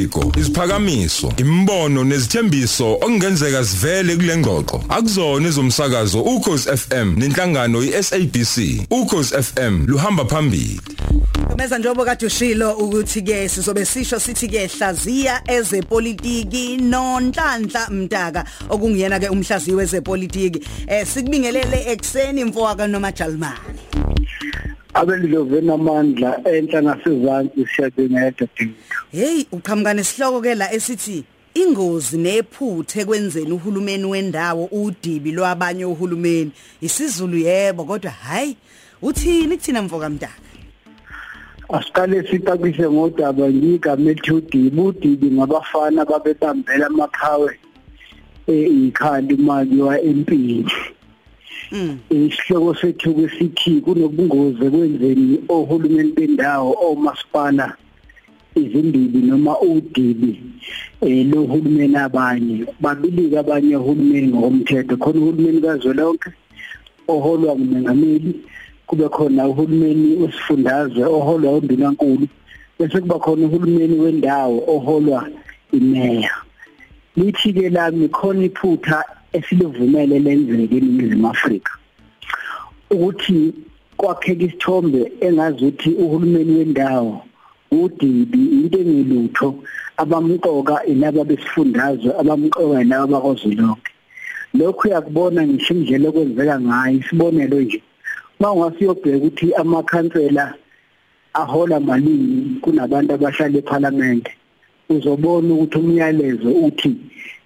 amasiko isiphakamiso imbono nezithembiso okungenzeka sivele kule ngxoxo. Akuzona ezomsakazo ukhozi FM nenhlangano iSABC ukhozi FM luhamba phambili. Meza njengoba kade ushilo ukuthi ke sizobe sisho sithi ke hlaziya ezepolitiki nonhlanhla mtaka okungiyena ke umhlaziyi wezepolitiki. Eh sikubingelele ekseni mfowaka noma Jalmani. Abelizovena amandla enhla nasezantsi siyabingelela dadewethu Hey uqhamuka nesihloko ke la esithi ingozi nephuthe kwenzeni uhulumeni wendawo udibi lwabanye uhulumeni. Isizulu yebo kodwa hayi uthini kuthina mfoka mtaka? Asiqale sicacise ngodaba ngigama elithi udibi udibi ngabafana babebambela amaqhawe ikhali imali wa empini Mm. isihloko sethu kwesithi kunobungozi kwenzeni ohulumeni bendawo omasipala izindili noma udibi eh lo hulumeni abanye. Babili abanye uhulumeni ngokomthetho. Khona uhulumeni kazwelonke oholwa ngumengameli. Kube khona uhulumeni wesifundazwe oholwa uNdunankulu bese kuba khona uhulumeni wendawo oholwa imeya. Lithi ke lami khona iphutha esilivumele lenzeke eNingizimu Afrika. Ukuthi kwakheka isithombe engazuthi uhulumeni wendawo udibi into engilutho abamqoka ilaba besifundazwe abamqoka ilaba bakozilonke lokhu uyakubona ngisho indlela okwenzeka ngayo isibonelo nje. Mawungasiyobheka ukuthi amakhansela ahola malini kunabantu abahlala eParliament uzobona ukuthi umyalezo uthi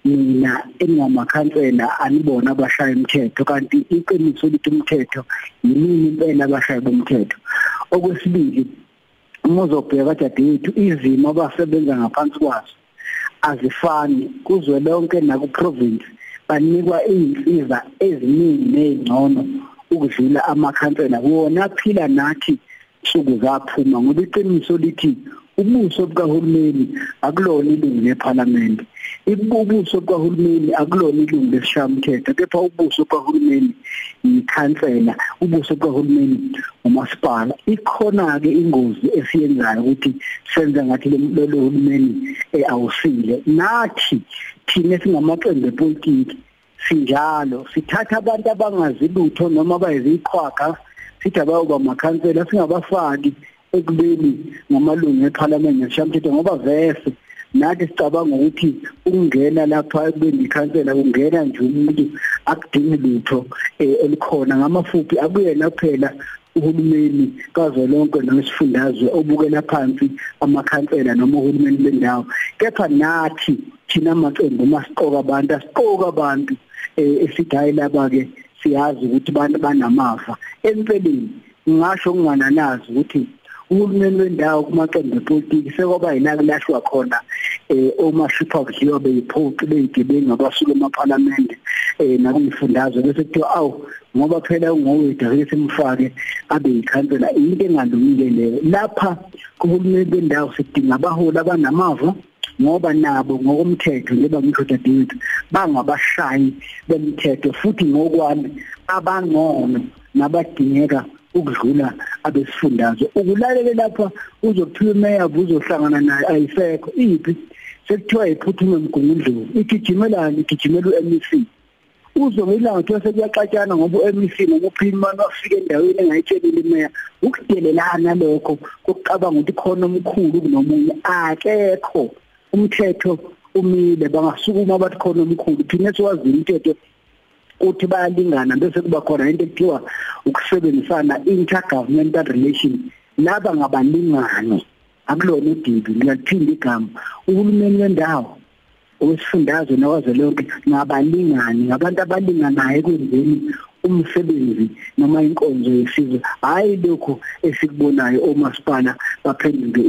mina engamakhansela anibona abashaya imithetho kanti iqiniso lithi umthetho yini impela abashaya bomthetho. Okwesibili uma uzobheka dadewethu izimo abasebenza ngaphansi kwazo azifani. Kuzwe lonke naku province banikwa izinsiza eziningi nezingcono ukudlula amakhansela. Wona phila nathi suku zaphuma ngoba iqiniso lithi ubuso bukahulumeni akulona ilungu leParliament ibubuso bukahulumeni akulona ilungu lesishamthetho kepha ubuso bukahulumeni ikhansela ubuso bukahulumeni umasipala. Ikhona ke ingozi esiyenzayo ukuthi senze ngathi lo hulumeni awusile. Nathi thina singamaqembu epolitiki sinjalo sithatha abantu abangazi lutho noma bayiziqhwaga sithi abayoba amakhansela singabafaki ekubeni ngamalungu eParliament neshamthetho ngoba vese nathi sicabanga ukuthi ukungena lapha ekubeni ikhansela kungena nje umuntu akudingi lutho elikhona. Ngamafuphi akuyena kuphela uhulumeni kazwelonke nesifundazwe obukela phansi amakhansela noma uhulumeni bendawo. Kepha nathi thina amaqembu masiqoka abantu asiqoka abantu esithi hayi laba ke siyazi ukuthi abantu banamafa empeleni ngisho kungananazi ukuthi uhulumeni wendawo kumaqembu epolitiki sekwaba yila kulashwa khona eh omashipha kudliwa beyiphoqi beyigebengu abasuka emaparlamente eh nakumfundazwe bese kuthiwa awu ngoba phela ungowethu ake simfake abe yikhansela into engalungile leyo. Lapha kuhulumeni bendawo sidinga abaholi abanamava ngoba nabo ngokomthetho njengoba ngisho dadewethu bangabashayi bemithetho futhi ngokwami abangcono nabadingeka ukudlula abesifundazwe. Ukulalela lapha uzokuthiwa imeya uzohlangana naye ayisekho. Iphi? Sekuthiwa iphuthume mgungundlovu. Igijimelani? Igijimela uMEC uzongilanga kuthiwa sekuyaxatshana ngoba uMEC ngoba uphini manje wafika endaweni engayitshelile imeya ukudelelana lokho kokucabanga ukuthi khona omkhulu kunomunye. Akekho umthetho umile. Bangasukuma bathi khona omkhulu. Thina siwazi umthetho uthi bayalingana bese kuba khona into ekuthiwa ukusebenzisana intergovernmental relation laba ngabalingani. Akulona udibi ngiyathinda igama. Uhulumeni wendawo owesifundazwe nawazwelonke ngabalingani ngabantu abalinganayo ekwenzeni umsebenzi noma inkonzo yesizwe. Hayi lokho esikubonayo omasipala baphenduke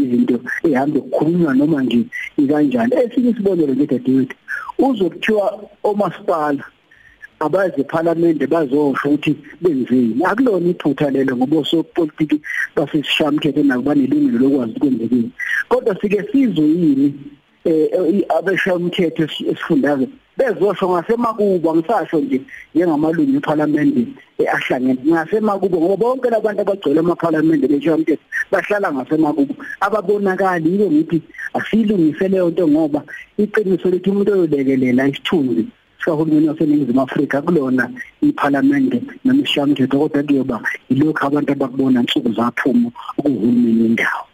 izinto ehamba ukukhulunywa noma nje ikanjani. Esinye isibonelo nje dadewethu uzokuthiwa omasipala abaze eParliament bazosho ukuthi benzeni. Akulona iphutha lelo ngoba osopolitiki basishamthetho nabo banelungelo lokwazi ukwenzekeni kodwa sike sizwe yini eh abeshamthetho esifundazwe? Bezosho ngasemakubo ngisasho nje njengamalungu eParliament ahlangene ngasemakubo ngoba bonke labantu abagcwele eMaphalamende beshamthetho bahlala ngasemakubo ababonakali yiko ngithi asilungise leyo nto ngoba iqiniso lethi umuntu oyolekelela isithunzi sikahulumeni waseNingizimu Afrika kulona iParliament noma ishamithetho kodwa kuyoba yilokho abantu abakubona nsuku zaphuma ukuhulumeni wendawo.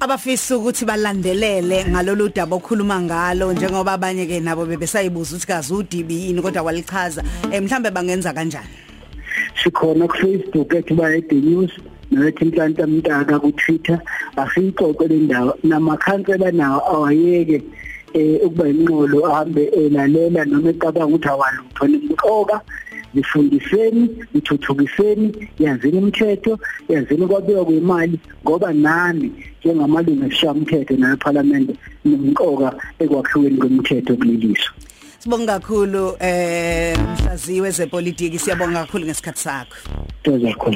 Abafisa ukuthi balandelele ngalolu daba okhuluma ngalo njengoba abanye ke nabo bebesayibuza ukuthi kazi udibi yini kodwa walichaza. Eh mhlambe bangenza kanjani? Sikhona ku Facebook ethi bayede news nathi inhlanhla mntaka ku Twitter asiyixoxe le ndawo namakhansela nawo awayeke eh ukuba inqolo ahambe elalela noma ecabanga ukuthi awalutho nemqoka zifundiseni ithuthukiseni yazini imithetho yazini kwabiwa kwemali ngoba nani njengamalungu esishamthetho nayeParliament nomqoka ekwakhiweni kwemithetho kuleliso Sibonga kakhulu eh mhlaziwe zepolitiki siyabonga kakhulu ngesikhatsi sakho. Tozakho.